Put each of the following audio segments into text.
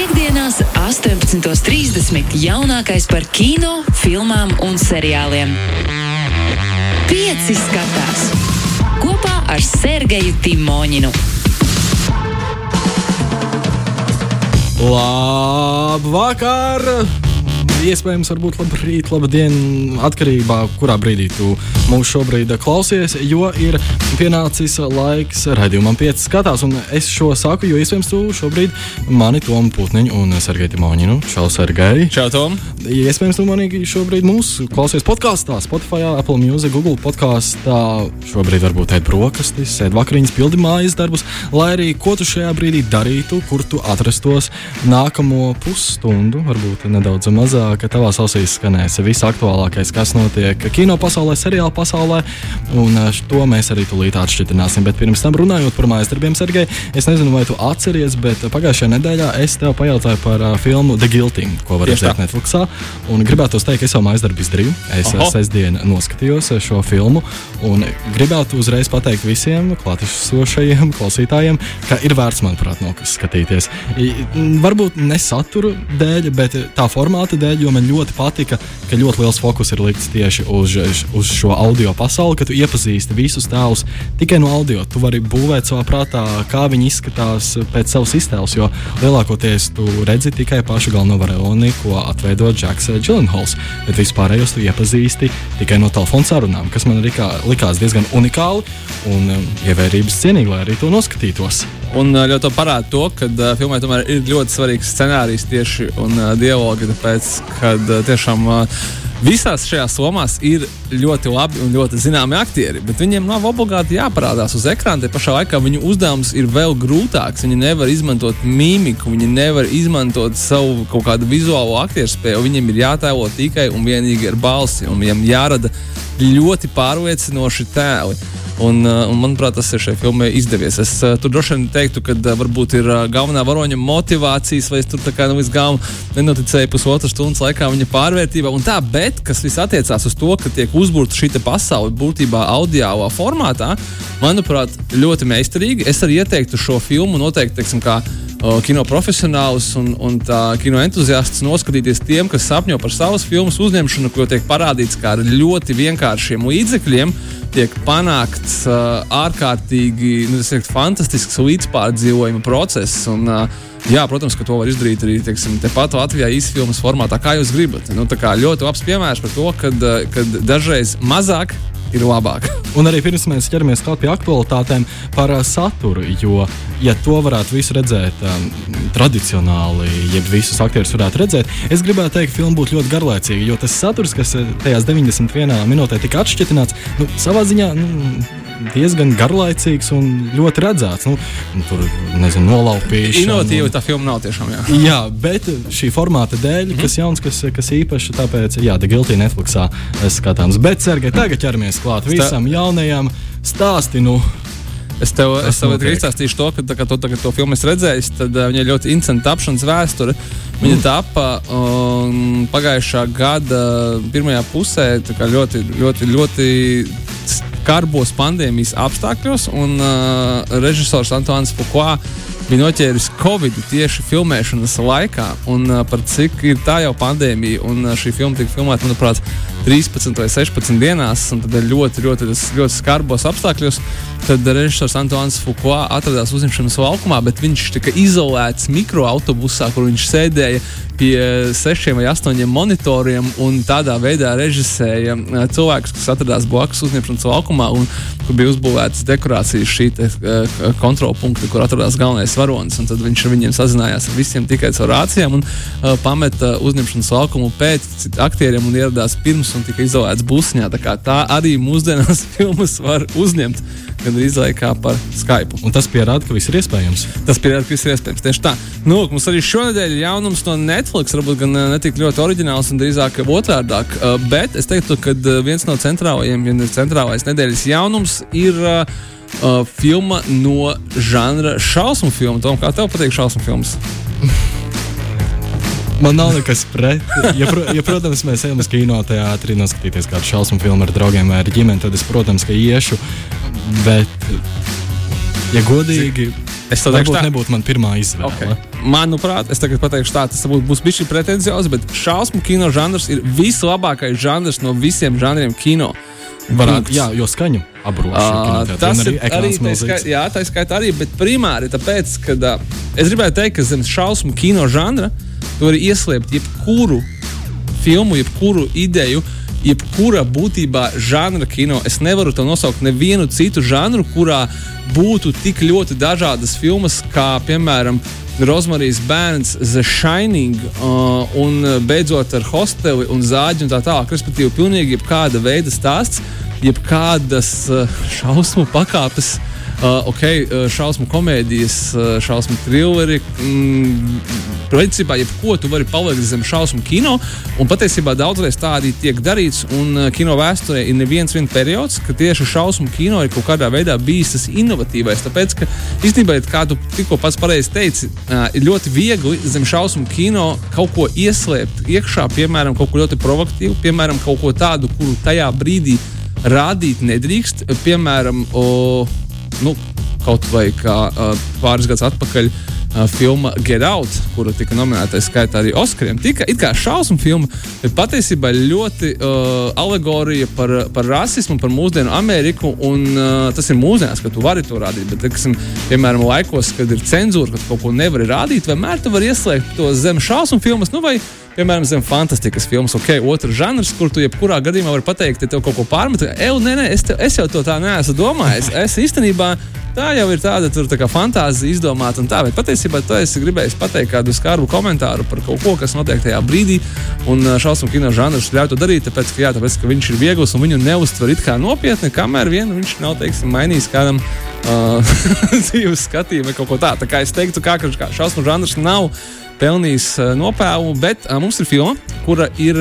Piektdienās, 18.30. jaunākais par kino, filmām un seriāliem. Pieci skatās kopā ar Sergeju Timoņinu. Labvakar! Iespējams, varbūt labrīt, labdien, atkarībā no kurā brīdī tu mūs šobrīd klausies, jo ir pienācis laiks raidījumam, pieci skatās. Un es šo saku, jo iespējams, tu šobrīd mani Tomu Putniņu un Sergeju Timoņinu. Čau, Sergei! Čau, Tom! Iespējams, tu mani šobrīd mūsu klausies podkāstā, Spotify, Apple Music, Google podkāstā. Šobrīd varbūt ēd brokastis, ēd vakariņas, pildi mājas darbus, lai arī ko tu šajā brīdī darītu, kur tu atrastos nākamo pusstundu, varbūt nedaudz mazāk ka tavās ausīs skanēs viss aktuālākais, kas notiek kino pasaulē, seriāla pasaulē. Un to mēs arī tūlīt atšķirināsim. Bet pirms tam runājot par mājas darbiem, Sergei, es nezinu, vai tu atceries, bet pagājušajā nedēļā es tev pajautāju par uh, filmu The Guilty, ko var redzēt Netflixā. Un gribētu teikt, ka es jau mājas darbu izdarīju. Es Oho. sestdien noskatījos šo filmu un gribētu uzreiz pateikt visiem klātesošajiem klausītājiem, ka ir vērts, manuprāt, noskatīties. Varbūt ne satura dēļ, bet tā formāta dēļ jo man ļoti patika, ka ļoti liels fokus ir likts tieši uz, uz šo audio pasauli, ka tu iepazīsti visus tēlus tikai no audio. Tu vari būvēt savā prātā, kā viņi izskatās pēc savas iztēles, jo lielākoties tu redzi tikai pašu galveno varoni, ko atveido Džeks Džilenhols. Bet vispārējos tu iepazīsti tikai no telefona sarunām, kas man likā, likās diezgan unikāli un um, ievērības cienīgi, lai arī to noskatītos. Un ļoti parāda to, ka uh, filmai tomēr ir ļoti svarīgs scenārijs tieši un uh, dialogi, tāpēc, ka uh, tiešām uh, visās šajās lomās ir ļoti labi un ļoti zināmi aktieri, bet viņiem nav obligāti jāparādās uz ekrāna. Te pašā laikā viņu uzdevums ir vēl grūtāks. Viņi nevar izmantot mīmiku, viņi nevar izmantot savu kaut kādu vizuālo aktieru spēju. Viņiem ir jātēlo tikai un vienīgi ar balsi, un viņiem jārada ļoti pārliecinoši tēli. Un, uh, un, manuprāt, tas ir šai filmai izdevies. Es uh, tur droši vien teiktu, ka uh, varbūt ir galvenā varoņa motivācijas, vai es tur tā kā nu, līdz galam nenoticēju pusotras stundas laikā viņa pārvērtībā. Un tā, bet kas viss attiecās uz to, ka tiek uzbūvēta šī pasaule būtībā audiālā formātā, manuprāt, ļoti meistarīgi. Es arī ieteiktu šo filmu noteikti, teiksim, kā kino profesionālus un, un kino entuziastus noskatīties tiem, kas sapņo par savas filmas uzņemšanu, ko tiek parādīts kā ar ļoti vienkāršiem līdzekļiem. Tiek panākts uh, ārkārtīgi nu, teiktu, fantastisks līdzpārdzīvojuma process. Un, uh, Jā, protams, ka to var izdarīt arī teiksim, tepat Latvijā īsfilmas formātā, kā jūs gribat. Nu, ļoti labs piemērs par to, ka dažreiz mazāk ir labāk. Un arī pirms mēs ķeramies klāt pie aktualitātēm par uh, saturu, jo, ja to varētu visu redzēt um, tradicionāli, jeb visus aktierus varētu redzēt, es gribētu teikt, ka filma būtu ļoti garlaicīga, jo tas saturs, kas tajās 91 minūtē tika atšķirtināts, nu, savā ziņā nu, diezgan garlaicīgs un ļoti redzēts. Nu, tur nezinu, nolaupīšana. Inovatīva tā filma nav tiešām. Jā, jā bet šī formāta dēļ, mm -hmm. kas jauns, kas, kas īpašs, tāpēc, jā, The Guilty Netflixā skatāms. Bet, Sergei, tagad ķeramies klāt visam jaunajam stāstīnu. Es tev, es tev izstāstīšu to, ka, kā tu tagad to filmu redzēji, tad uh, viņa ļoti interesanta tapšanas vēsture. Viņa mm. tapa um, pagājušā gada pirmajā pusē, ļoti, ļoti, ļoti skarbos pandēmijas apstākļos, un uh, režisors Antons Fukua bija noķēris Covid tieši filmēšanas laikā, un uh, par cik ir tā jau pandēmija, un uh, šī filma tika filmēta, manuprāt, 13 vai 16 dienās, un tad ļoti, ļoti, ļoti, ļoti skarbos apstākļos. Tad režisors Antons Fukua atradās uzņemšanas laukumā, bet viņš tika izolēts mikroautobusā, kur viņš sēdēja pie sešiem vai astoņiem monitoriem un tādā veidā režisēja uh, cilvēkus, kas atradās blakus uzņemšanas laukumā, un kur bija uzbūvētas dekorācijas šī te, uh, kontrolpunkta, kur atradās galvenais varonis. Tad viņš ar viņiem sazinājās ar visiem tikai caur rācijām un uh, pameta uzņemšanas laukumu pēc aktieriem un ieradās pirms un tika izolēts busņā. Tā, tā arī mūsdienās filmas var uzņemt gan arī kā par Skype. Un tas pierāda, ka viss ir iespējams. Tas pierāda, ka viss ir iespējams. Tieši tā. Nu, mums arī šonadēļ ir jaunums no Netflix, varbūt gan ne tik ļoti oriģināls un drīzāk otrādāk. Uh, bet es teiktu, ka viens no centrālajiem, ja ir centrālais nedēļas jaunums, ir. Uh, filma no žanra šausmu filmu. Tom, kā tev patīk šausmu filmas? Man nav nekas pret. Ja, pro, ja, protams, mēs ejam uz kinoteātrī, noskatīties kādu šausmu filmu ar draugiem vai ar ģimeni, tad es, protams, ka iešu. Bet, ja godīgi, Es tev Varbūt teikšu, tā, nebūtu man pirmā izvēle. Okay. Manuprāt, es tagad pateikšu, tā, tas būs bijis pretenciozi, bet šausmu kino žanrs ir vislabākais žanrs no visiem žanriem kino. Varētu, jā, jo skaņu apbrošu. Uh, tas ir arī tā skaitā, jā, tā skaitā arī, bet primāri tāpēc, ka uh, es gribēju teikt, ka zem šausmu kino žanra tu vari ieslēpt jebkuru filmu, jebkuru ideju, jebkura būtībā žanra kino. Es nevaru to nosaukt nevienu citu žanru, kurā būtu tik ļoti dažādas filmas, kā piemēram Rozmarijas bērns, The Shining, uh, un beidzot ar hosteli un zāģi un tā tālāk. Respektīvi, pilnīgi jebkāda veida stāsts, jebkādas uh, šausmu pakāpes. Uh, ok, uh, šausmu komēdijas, uh, šausmu trilleri. Mm, principā, jebko tu vari palikt zem šausmu kino. Un patiesībā daudzreiz tā arī tiek darīts. Un uh, kino vēsturē ir neviens periods, ka tieši šausmu kino ir kaut kādā veidā bijis tas inovatīvais. Tāpēc, ka īstenībā, kā tu tikko pats pareizi teici, uh, ir ļoti viegli zem šausmu kino kaut ko ieslēpt iekšā, piemēram, kaut ko ļoti provokatīvu, piemēram, kaut ko tādu, kuru tajā brīdī rādīt nedrīkst. Piemēram, o, nu, kaut vai kā uh, pāris gadus atpakaļ. Uh, filma Get Out, kura tika nominēta skaitā arī Oskariem, tika it kā šausmu filma, bet patiesībā ļoti uh, alegorija par, par rasismu, par mūsdienu Ameriku. Un, uh, tas ir mūsdienās, ka tu vari to rādīt. Bet, teiksim, piemēram, laikos, kad ir cenzūra, kad kaut ko nevar rādīt, vienmēr tu vari ieslēgt to zem šausmu filmas. Nu, vai, piemēram, zem fantastikas filmas, ok, otrs žanrs, kur tu jebkurā gadījumā vari pateikt, ja tev kaut ko pārmet. Ej, nē, nē, es, te, es jau to tā neesmu domājis. Es īstenībā tā jau ir tāda tur, tā fantāzija izdomāta un tā, bet patiesībā tu esi gribējis pateikt kādu skarbu komentāru par kaut ko, kas notiek tajā brīdī. Un šausmu kino žanrs ļauj to darīt, tāpēc, ka, jā, tāpēc, ka viņš ir viegls un viņu neuztver it kā nopietni, kamēr vien viņš nav teiksim, mainījis kādam uh, dzīves skatījumu vai kaut ko tādu. Tā kā es teiktu, ka šausmu žanrs nav pelnījis nopelnu, bet mums ir filma, kura ir.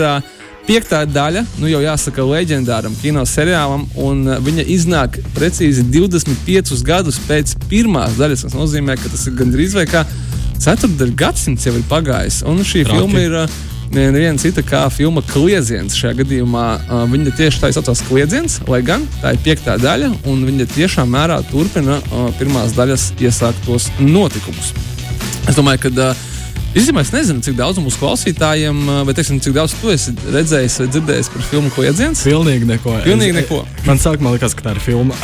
Piektā daļa, nu jau jāsaka, leģendāram kino seriālam, un viņa iznāk precīzi 25 gadus pēc pirmās daļas. Tas nozīmē, ka tas ir gandrīz vai kā ceturdaļa gadsimts jau ir pagājis. Un šī Raki. filma ir neviena cita kā filma Kliedziens. Šajā gadījumā uh, viņa tieši tā saucās Kliedziens, lai gan tā ir piektā daļa, un viņa tiešām mērā turpina uh, pirmās daļas iesāktos notikumus. Es domāju, ka uh, Īstenībā es nezinu, cik daudz mūsu klausītājiem, vai teiksim, cik daudz tu esi redzējis vai dzirdējis par filmu Kliedziens? Pilnīgi neko. Pilnīgi neko. Man sākumā likās, ka tā ir filma.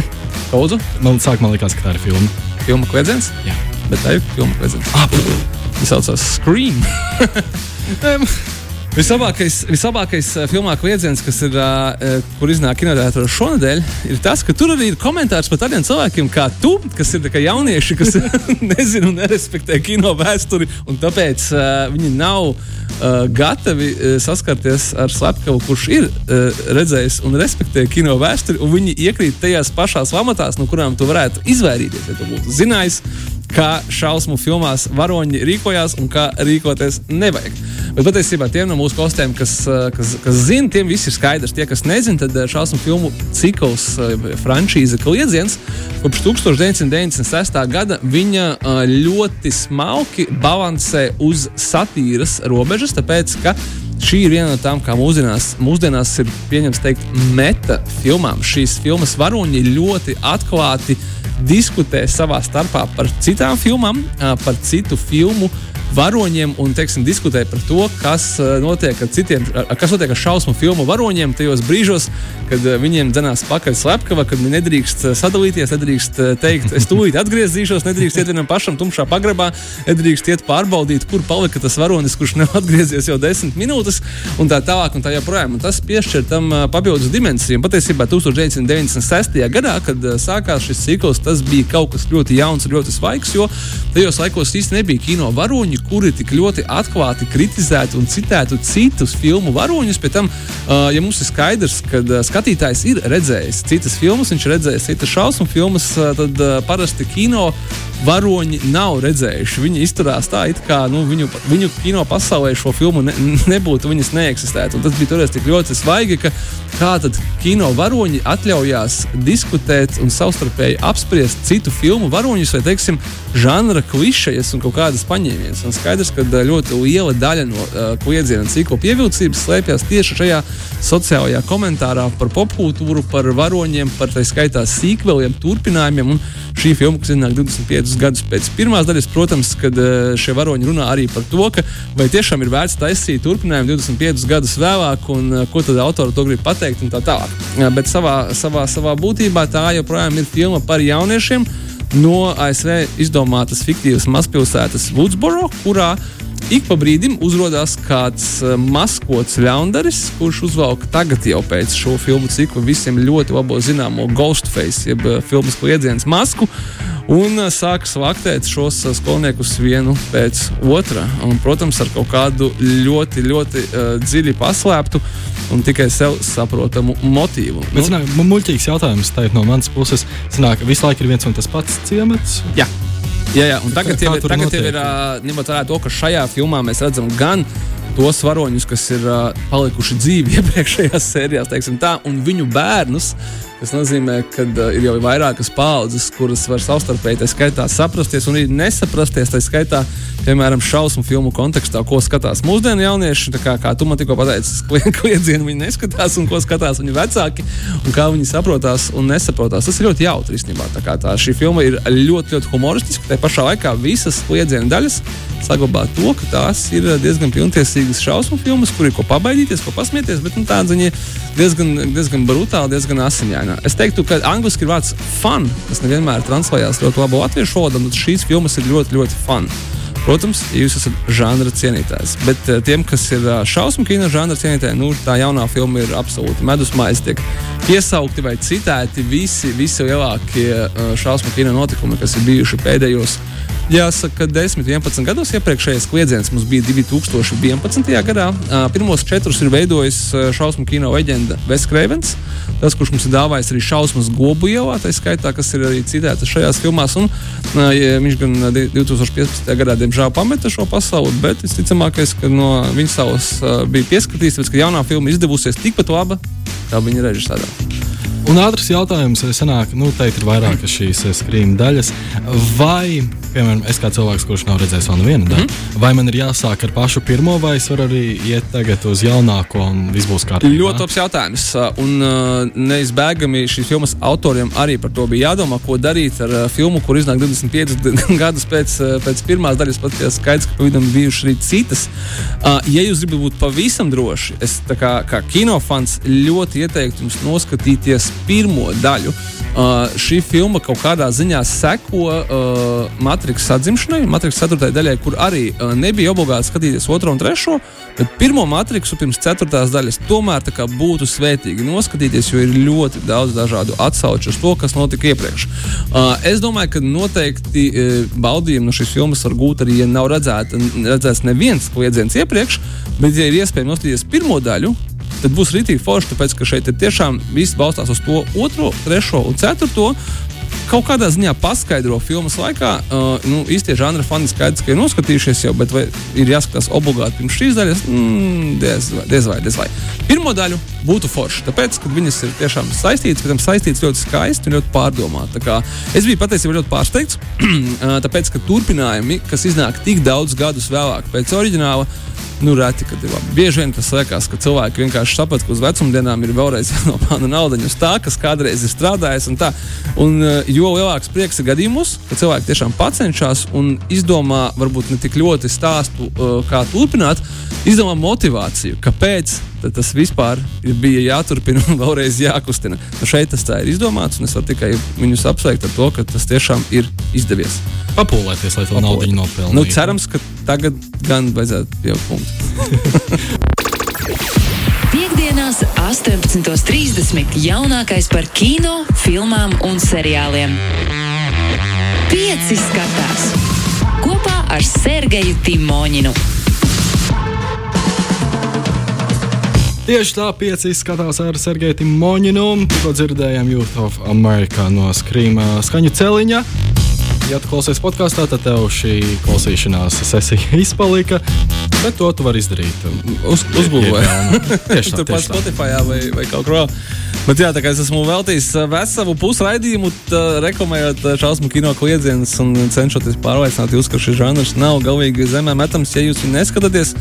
Lūdzu? Man sākumā likās, ka tā ir filma. Filma Kliedziens? Jā. Bet tā ir filma Kliedziens. Ah, Tas saucās Scream. Vislabākais, vislabākais filmā kliedziens, kas ir, uh, kur iznāk kinotēātrā šonadēļ, ir tas, ka tur arī ir komentārs par tādiem cilvēkiem kā tu, kas ir jaunieši, kas nezina un nerespektē kino vēsturi, un tāpēc uh, viņi nav uh, gatavi uh, saskarties ar slepkavu, kurš ir uh, redzējis un respektē kino vēsturi, un viņi iekrīt tajās pašās lamatās, no kurām tu varētu izvairīties, ja tu būtu zinājis, kā šausmu filmās varoņi rīkojās un kā rīkoties nevajag. Bet patiesībā tiem no mūsu klausītājiem, kas, kas, kas zina, tiem viss ir skaidrs. Tie, kas nezina, tad šausmu filmu cikls, franšīze Kliedziens, kopš 1996. gada viņa ļoti smalki balansē uz satīras robežas, tāpēc, ka šī ir viena no tām, kā mūsdienās, mūsdienās ir pieņemts teikt, meta filmām. Šīs filmas varoņi ļoti atklāti diskutē savā starpā par citām filmām, par citu filmu varoņiem un teiksim, diskutē par to, kas notiek ar citiem, kas notiek ar šausmu filmu varoņiem tajos brīžos, kad viņiem dzenās pakaļ slepkava, kad viņi nedrīkst sadalīties, nedrīkst teikt, es tūlīt atgriezīšos, nedrīkst iet vienam pašam tumšā pagrabā, nedrīkst iet pārbaudīt, kur palika tas varonis, kurš nav atgriezies jau desmit minūtes, un tā tālāk, un tā joprojām. Un tas piešķir tam papildus dimensiju. Patiesībā 1996. gadā, kad sākās šis cikls, tas bija kaut kas ļoti jauns un ļoti svaigs, jo tajos laikos īstenībā nebija kino varoņi, kuri tik ļoti atklāti kritizētu un citētu citus filmu varoņus. Pēc tam, uh, ja mums ir skaidrs, ka uh, skatītājs ir redzējis citas filmas, viņš ir redzējis citas šausmu filmas, uh, tad parasti kino varoņi nav redzējuši. Viņi izturās tā, it kā nu, viņu, viņu kino pasaulē šo filmu ne, nebūtu, viņas neeksistētu. Un tas bija toreiz tik ļoti svaigi, ka kā tad kino varoņi atļaujās diskutēt un savstarpēji apspriest citu filmu varoņus vai, teiksim, žanra klišejas un kaut kādas paņēmienas. Un skaidrs, ka ļoti liela daļa no uh, kliedziena cikla pievilcības slēpjas tieši šajā sociālajā komentārā par popkultūru, par varoņiem, par tā skaitā sīkveliem, turpinājumiem. Un šī filma, kas iznāk 25 25 gadus pēc pirmās daļas. Protams, kad uh, šie varoņi runā arī par to, ka vai tiešām ir vērts taisīt turpinājumu 25 gadus vēlāk, un uh, ko tad autori to grib pateikt un tā tālāk. Uh, bet savā, savā, savā būtībā tā joprojām ir filma par jauniešiem no ASV izdomātas fiktīvas mazpilsētas Woodsboro, kurā ik pa brīdim uzrādās kāds uh, maskots ļaundaris, kurš uzvelk tagad jau pēc šo filmu ciklu visiem ļoti labi zināmo Ghostface, jeb uh, filmas kliedzienas masku. Un uh, sāka svaktēt šos uh, skolniekus vienu pēc otra. Un, protams, ar kaut kādu ļoti, ļoti uh, dziļi paslēptu un tikai sev saprotamu motīvu. Bet, nu, zināk, muļķīgs jautājums no manas puses. Sanāk, visu laiku ir viens un tas pats ciemats. Jā. Jā, jā, un tagad, jau ir, tagad ir ņemot vērā to, ka šajā filmā mēs redzam gan tos varoņus, kas ir uh, palikuši dzīvi iepriekšējās sērijās, teiksim, tā, un viņu bērnus. Tas nozīmē, ka uh, ir jau vairākas paudzes, kuras var savstarpēji skaitā saprasties un arī nesaprasties. Tā skaitā, piemēram, šausmu filmu kontekstā, ko skatās mūsdienu jaunieši. Kā, kā tu man tikko pateici, kliedzienu viņi neskatās, un ko skatās viņu vecāki, un kā viņi saprotās un nesaprotās. Tas ir ļoti jautri īstenībā. Tā, tā šī filma ir ļoti, ļoti humoristiska. Tā pašā laikā visas kliedzienu daļas saglabā to, ka tās ir diezgan pilntiesīgas šausmu filmas, kur ir ko pabaidīties, ko pasmieties, bet nu, tāda viņa diezgan, diezgan brutāla, diezgan asiņaina. Es teiktu, ka angļuiski ir vārds fun, kas nevienmēr translējās ļoti labi latviešu valodā, bet šīs filmas ir ļoti, ļoti fun. Protams, jūs esat žanra cienītājs, bet uh, tiem, kas ir uh, šausmu kino žanra cienītāji, nu, tā jaunā filma ir absolūti medusmaize. Tiek piesaukti vai citēti visi, visi lielākie uh, šausmu kino notikumi, kas ir bijuši pēdējos Jāsaka, ka 10, 11 gados iepriekšējais kliedziens mums bija 2011. gadā. Pirmos četrus ir veidojis šausmu kino leģenda Veskrēvens. Tas, kurš mums ir dāvājis arī šausmas gobu ielā, tā skaitā, kas ir arī citētas šajās filmās. Un, ja viņš gan 2015. gadā, diemžēl, pameta šo pasauli, bet visticamākais, ka no viņa savas bija pieskatīts, tāpēc, ka jaunā filma izdevusies tikpat laba kā viņa režisārā. Un ātrs jautājums, senāk, nu, teikt, ir vairākas šīs skrīma daļas. Vai, piemēram, es kā cilvēks, kurš nav redzējis vēl nevienu daļu, mm -hmm. vai man ir jāsāk ar pašu pirmo, vai es varu arī iet tagad uz jaunāko un viss būs kārtībā? Ļoti labs jautājums. Un uh, neizbēgami šīs filmas autoriem arī par to bija jādomā, ko darīt ar uh, filmu, kur iznāk 25 gadus pēc, pēc pirmās daļas. Pat ja skaidrs, ka pavisam bijušas arī citas. Uh, ja jūs gribat būt pavisam droši, es kā, kā kinofans ļoti ieteiktu jums noskatīties pirmo daļu. Uh, šī filma kaut kādā ziņā seko uh, Matrix atzimšanai, Matrix 4. daļai, kur arī uh, nebija obligāti skatīties otro un trešo, bet pirmo matriksu pirms 4. daļas tomēr būtu svētīgi noskatīties, jo ir ļoti daudz dažādu atsauču uz to, kas notika iepriekš. Uh, es domāju, ka noteikti uh, baudījumu no šīs filmas var gūt arī, ja nav redzēta, redzēts neviens kliedziens iepriekš, bet, ja ir iespējams noskatīties pirmo daļu, tad būs rītīgi forši, tāpēc ka šeit tiešām viss balstās uz to otro, trešo un ceturto. Kaut kādā ziņā paskaidro filmas laikā, uh, nu, īstenībā žanra fani skaidrs, ka ir noskatījušies jau, bet vai ir jāskatās obligāti pirms šīs daļas? Mm, diez, vai, diez vai, diez vai. Pirmo daļu būtu forši, tāpēc, ka viņas ir tiešām saistītas, bet saistītas ļoti skaisti un ļoti pārdomāti. Es biju patiesībā ļoti pārsteigts, uh, tāpēc, ka turpinājumi, kas iznāk tik daudz gadus vēlāk pēc oriģināla, nu, reti, kad ir labi. Bieži vien tas liekas, ka cilvēki vienkārši saprot, ka uz vecumdienām ir vēlreiz jānopelna nauda uz tā, kas kādreiz ir strādājis. Un tā. un, eh, jo lielāks prieks ir gadījumos, ka cilvēki tiešām cenšas un izdomā varbūt ne tik ļoti stāstu, eh, kā turpināt, izdomā motivāciju, kāpēc tas vispār bija jāturpina un vēlreiz jākustina. Nu šeit tas tā ir izdomāts, un es varu tikai viņus apsveikt ar to, ka tas tiešām ir izdevies. Papūlēties, lai to naudu nopelnītu. Nu, cerams, ka tagad gan vajadzētu pieaugt punktu. Piektdienās, 18.30. jaunākais par kino, filmām un seriāliem. Pieci skatās kopā ar Sergeju Timoņinu. Tieši tā, pieci izskatās ar Sergeju Moņinu. Tikko dzirdējām Youth of America no skrīma skaņu celiņa. Ja tu klausies podkāstā, tad tev šī klausīšanās sesija izpalika. Bet to tu vari izdarīt. Uz, Uzgūlēt. Tieši tā, tur pats Spotify vai, vai kaut kur vēl. Bet jā, tā kā es esmu veltījis uh, veselu pusraidījumu, reklamējot uh, šausmu kino kliedzienus un cenšoties pārliecināt jūs, ka šis žanrs nav galīgi zemē metams, ja jūs viņu neskatāties.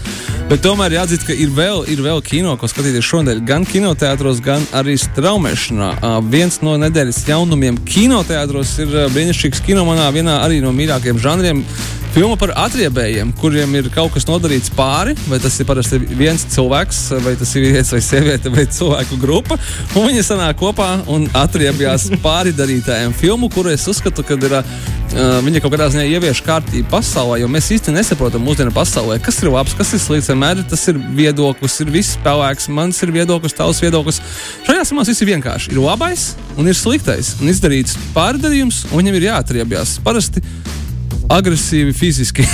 Bet tomēr jāatzīst, ka ir vēl, ir vēl kino, ko skatīties šodien, gan kinoteātros, gan arī straumēšanā. Uh, viens no nedēļas jaunumiem kinoteātros ir brīnišķīgs kino manā vienā arī no mīļākajiem žanriem. Filma par atriebējiem, kuriem ir kaut kas nodarīts pāri, vai tas ir parasti viens cilvēks, vai tas ir vīrietis vai sieviete, vai cilvēku grupa. Viņi sanāk kopā un atriebjās pāri darītājiem. Filmu, kuru es uzskatu, ka ir. Uh, viņa kaut kādā ziņā ievieš kārtību pasaulē, jo mēs īstenībā nesaprotam mūsdienu pasaulē, kas ir labs, kas ir slikts. Vienmēr tas ir viedoklis, ir viss spēlēks, mans ir viedoklis, tavs viedoklis. Šajā samā viss ir vienkārši. Ir labais un ir sliktais. Un izdarīts pārdarījums, un viņam ir jāatriebjās. Parasti agresīvi fiziski.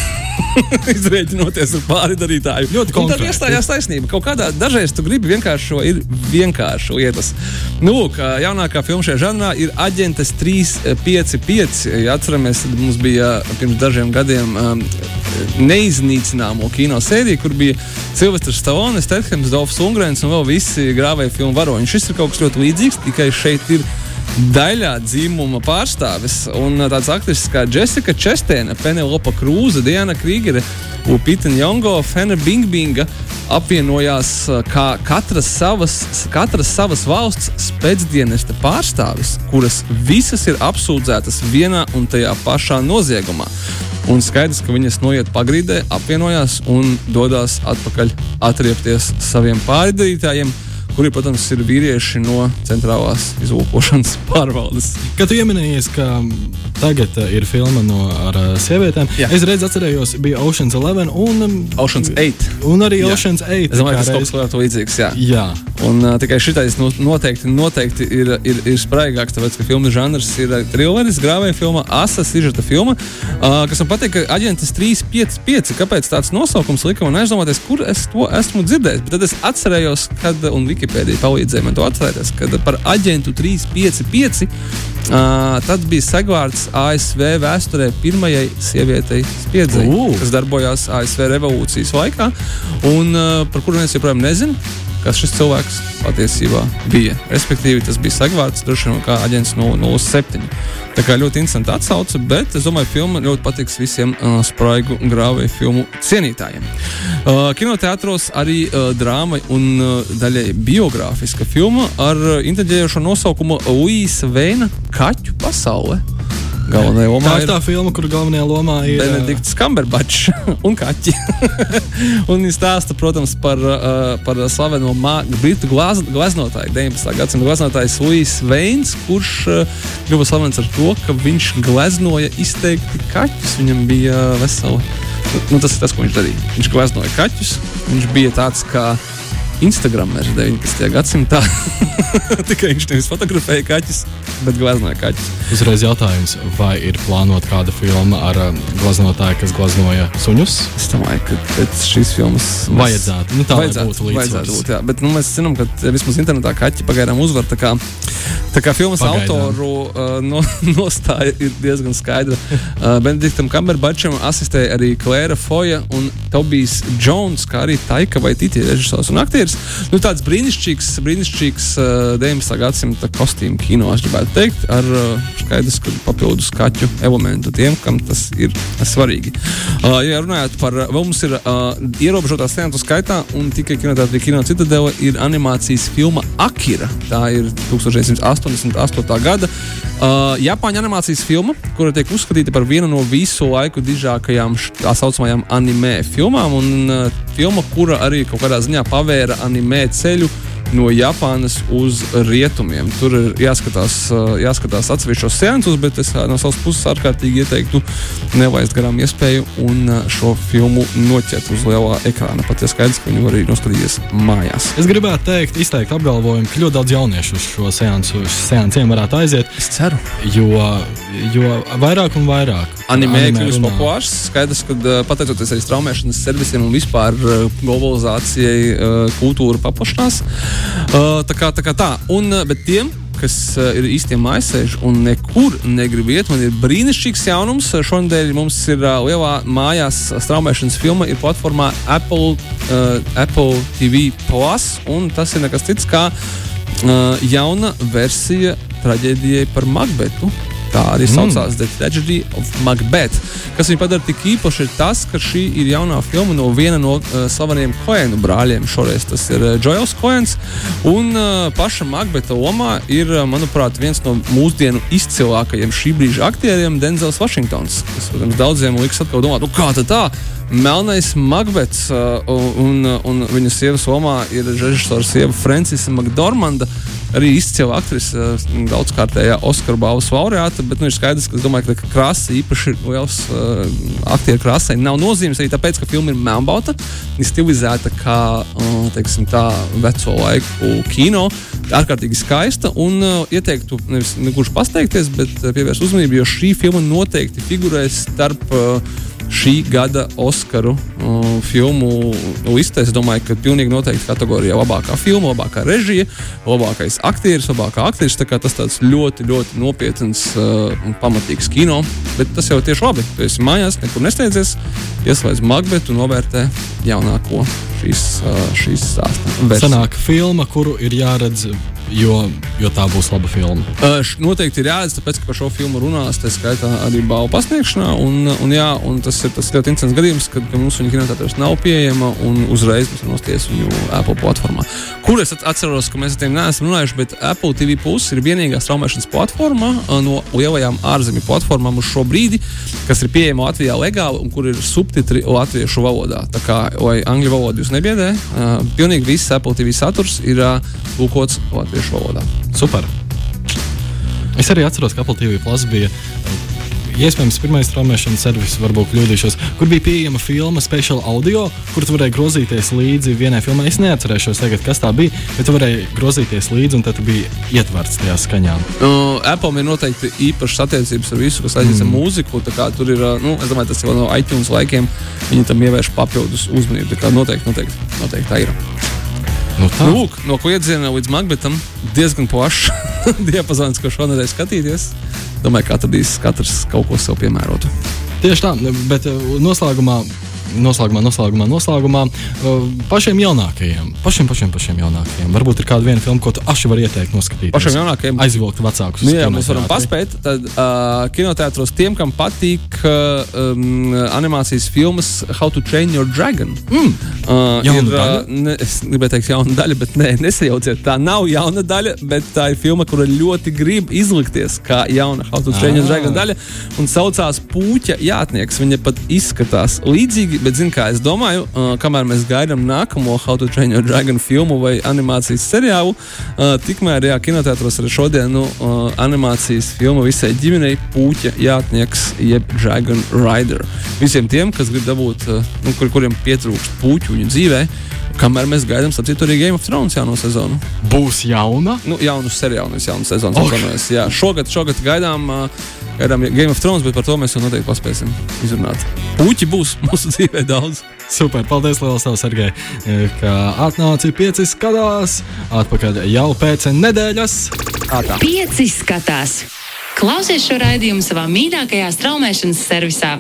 Izrēķinoties ar pārdarītāju. Ļoti konkrēti. Tad iestājās taisnība. Kaut kādā dažreiz tu gribi vienkārši šo ir vienkārši lietas. Nu, lūk, jaunākā filma šajā žanrā ir Aģentes 355. Ja atceramies, tad mums bija pirms dažiem gadiem um, neiznīcināmo kino sēriju, kur bija Silvestris Stallone, Stethams, Dolfs Ungrens un vēl visi grāvēja filmu varoņi. Šis ir kaut kas ļoti līdzīgs, tikai šeit ir daļā dzimuma pārstāvis. Un tāds aktrises kā Jessica Chestēna, Penelope Krūze, Diana Krīgere, Upita Jongo, Fena Bingbinga apvienojās uh, kā katras savas, katras savas valsts spēcdienesta pārstāvis, kuras visas ir apsūdzētas vienā un tajā pašā noziegumā. Un skaidrs, ka viņas noiet pagrīdē, apvienojās un dodas atpakaļ atriepties saviem pārdarītājiem kuri, protams, ir vīrieši no centrālās izlūkošanas pārvaldes. Kad tu pieminējies, ka tagad uh, ir filma no, ar uh, sievietēm, Jā. es redzu, atcerējos, bija Oceans 11 un um, Oceans 8. Un arī jā. Oceans 8. Es domāju, ka tas kaut kas līdzīgs. Jā. jā. Un uh, tikai šitais noteikti, noteikti ir, ir, ir spraigāks, tāpēc, ka filmu žanrs ir trilleris, grāvēja filma, asa sižeta filma, uh, kas man patīk, ka aģentis 355. Kāpēc tāds nosaukums lika man aizdomāties, kur es to esmu dzirdējis? Bet tad es atcerējos, kad un Viki Wikipēdija palīdzēja man to atcerēties, kad par aģentu 355 uh, tad bija segvārds ASV vēsturē pirmajai sievietei spiedzēji, uh. kas darbojās ASV revolūcijas laikā un uh, par kuru mēs joprojām nezinām kas šis cilvēks patiesībā bija. Respektīvi, tas bija segvārds, droši vien kā aģents 007. Tā kā ļoti interesanti atsauce, bet es domāju, ka filma ļoti patiks visiem uh, spraigu grāvēju filmu cienītājiem. Uh, kinoteātros arī uh, drāma un uh, daļai biogrāfiska filma ar uh, intriģējošo nosaukumu Luisa Veina Kaķu pasaule. Galvenajā lomā tā ir tā filma, kur galvenajā lomā ir Benedikts Kamberbačs un kaķi. un viņš stāsta, protams, par, uh, par slaveno britu glaz, glaznotāju, 19. gadsimta glaznotāju Luis Veins, kurš uh, kļuva slavens ar to, ka viņš glaznoja izteikti kaķus. Viņam bija vesela. Nu, tas ir tas, ko viņš darīja. Viņš glaznoja kaķus. Viņš bija tāds kā Instagramers 19. gadsimtā. Tikai viņš nevis fotografēja kaķus, bet gleznoja kaķus. Uzreiz jautājums, vai ir plānota kāda filma ar um, gleznotāju, kas gleznoja suņus? Es domāju, ka pēc šīs filmas vajadzētu. Nu, tā vajadzētu, būtu vajadzētu būt. Jā. Bet nu, mēs zinām, ka vismaz internetā kaķi pagaidām uzvar. Tā kā, tā kā filmas pagaidām. autoru uh, no, nostāja ir diezgan skaidra. Uh, Benediktam Kamberbačam asistēja arī Klēra Foja un Tobijs Jones, kā arī Taika vai Titi režisors un aktieris aktieris. Nu, tāds brīnišķīgs, brīnišķīgs uh, 19. gadsimta kostīmu kino, es gribētu teikt, ar uh, skaidrs, ka papildus kaķu elementu tiem, kam tas ir svarīgi. Uh, ja runājot par, vēl mums ir uh, ierobežotā scenāru skaitā, un tikai kinoteātrī Kino Citadele ir animācijas filma Akira. Tā ir 1988. gada uh, Japāņu animācijas filma, kura tiek uzskatīta par vienu no visu laiku dižākajām tā saucamajām anime filmām. Un, uh, filma, kura arī kaut kādā ziņā pavēra animē ceļu no Japānas uz rietumiem. Tur ir jāskatās, jāskatās atsevišķos seansus, bet es no savas puses ārkārtīgi ieteiktu nelaist garām iespēju un šo filmu noķert uz lielā ekrāna. Pat ja skaidrs, ka viņi var arī noskatīties mājās. Es gribētu teikt, izteikt apgalvojumu, ka ļoti daudz jauniešu uz šo seansu, seansiem varētu aiziet. Es ceru. Jo, jo vairāk un vairāk. Animē kļūst populārs. Skaidrs, ka pateicoties arī straumēšanas servisiem un vispār globalizācijai, kultūra paplašinās. Tā kā tā, kā tā. Un, bet tiem, kas ir īstenībā mājasēži un nekur negrib iet, man ir brīnišķīgs jaunums. Šonadēļ mums ir lielā mājās straumēšanas filma, ir platformā Apple, uh, Apple TV Plus, un tas ir nekas cits kā uh, jauna versija traģēdijai par Makbetu. Tā arī saucās mm. The Tragedy of Macbeth. Kas viņu padara tik īpaši, ir tas, ka šī ir jaunā filma no viena no uh, slaveniem Koenu brāļiem. Šoreiz tas ir uh, Joels Koens. Un uh, paša Macbeta lomā ir, uh, manuprāt, viens no mūsdienu izcilākajiem šī brīža aktieriem - Denzels Vašingtons. Tas, protams, daudziem liks atkal domāt, nu kā tā? Melnais Makbets uh, un, un viņa sievas lomā ir režisors sieva Francisa Makdormanda. Arī izcila aktrise, uh, daudzkārtējā Oskara balvas laureāta, bet nu, ir skaidrs, ka, domāju, ka krāsa īpaši liels uh, aktieru krāsai nav nozīmes arī tāpēc, ka filma ir melnbalta, ir stilizēta kā uh, teiksim, tā veco laiku kino. Ārkārtīgi skaista un uh, ieteiktu nevis gluži pasteikties, bet uh, pievērst uzmanību, jo šī filma noteikti figurēs starp uh, šī gada Oskaru uh, filmu listē. Es domāju, ka pilnīgi noteikti kategorijā labākā filma, labākā režija, labākais aktieris, labākā aktrise. Tas tāds ļoti, ļoti nopietns uh, un pamatīgs kino. Bet tas jau tieši labi. Tu esi mājās, nekur nesteidzies, ieslēdz Magbetu un novērtē jaunāko šīs, uh, šīs stāsta. Sanāk filma, kuru ir jāredz jo, jo tā būs laba filma. Uh, noteikti ir jāredz, tāpēc, ka par šo filmu runās, tā skaitā arī balvu pasniegšanā. Un, un, jā, un tas ir tas ļoti interesants gadījums, kad mums viņa kinotētājs nav pieejama un uzreiz mēs nosties viņu Apple platformā. Kur es atceros, ka mēs ar tiem neesam runājuši, bet Apple TV Plus ir vienīgā straumēšanas platforma no lielajām ārzemju platformām uz šo brīdi, kas ir pieejama Latvijā legāli un kur ir subtitri latviešu valodā. Tā kā, lai angļu valodu jūs nebiedē, uh, pilnīgi viss Apple TV saturs ir uh, tulkots latviešu latviešu valodā. Super! Es arī atceros, ka Apple TV Plus bija iespējams pirmais traumēšanas servis, varbūt kļūdīšos, kur bija pieejama filma Special Audio, kur tu varēji grozīties līdzi vienai filmai. Es neatcerēšos tagad, kas tā bija, bet tu varēji grozīties līdzi un tad bija ietverts tajā skaņā. Uh, Apple ir noteikti īpašas attiecības ar visu, kas saistīts mm. ar mūziku. Tur ir, nu, es domāju, tas jau no iTunes laikiem viņi tam ievērš papildus uzmanību. Tā kā noteikti, noteikti, noteikti tā ir. Nu, tā. Lūk, no kliedziena līdz Makbetam diezgan plašs diapazons, ko šonadēļ skatīties. Domāju, ka atradīs katrs kaut ko sev piemērotu. Tieši tā, bet uh, noslēgumā noslēgumā, noslēgumā, noslēgumā uh, pašiem jaunākajiem, pašiem, pašiem, pašiem jaunākajiem. Varbūt ir kāda viena filma, ko tu aši vari ieteikt noskatīties. Pašiem jaunākajiem aizvilkt vecākus. Nu, jā, mēs varam paspēt. Tad uh, kinoteātros tiem, kam patīk uh, um, animācijas filmas How to Train Your Dragon. Mm. Uh, ir, uh, ne, es gribēju teikt, jauna daļa, bet nē, nesajauciet. Tā nav jauna daļa, bet tā ir filma, kura ļoti grib izlikties kā jauna How to Train Your Dragon daļa. Un saucās Pūķa jātnieks. Viņa pat izskatās līdzīgi bet, zin, kā es domāju, uh, kamēr mēs gaidām nākamo How to Train Your Dragon filmu vai animācijas seriālu, uh, tikmēr, jā, kinoteātros arī šodien nu, uh, animācijas filma visai ģimenei Pūķa jātnieks, jeb Dragon Rider. Visiem tiem, kas grib dabūt, uh, nu, kur, kuriem pietrūkst puķu viņu dzīvē, kamēr mēs gaidām, sapratu, arī Game of Thrones jauno sezonu. Būs jauna? Nu, jaunu seriālu, nevis jaunu sezonu. Okay. Jā, šogad, šogad gaidām. Gaidām Game of Thrones, bet par to mēs jau noteikti paspēsim izrunāt. Puķi būs mūsu dzīvē daudz. Super, paldies, Lielas tev, Sergei, ka atnāci pieci skatās. Atpakaļ jau pēc nedēļas. Ātā. Pieci skatās. Klausies šo raidījumu savā mīļākajā straumēšanas servisā.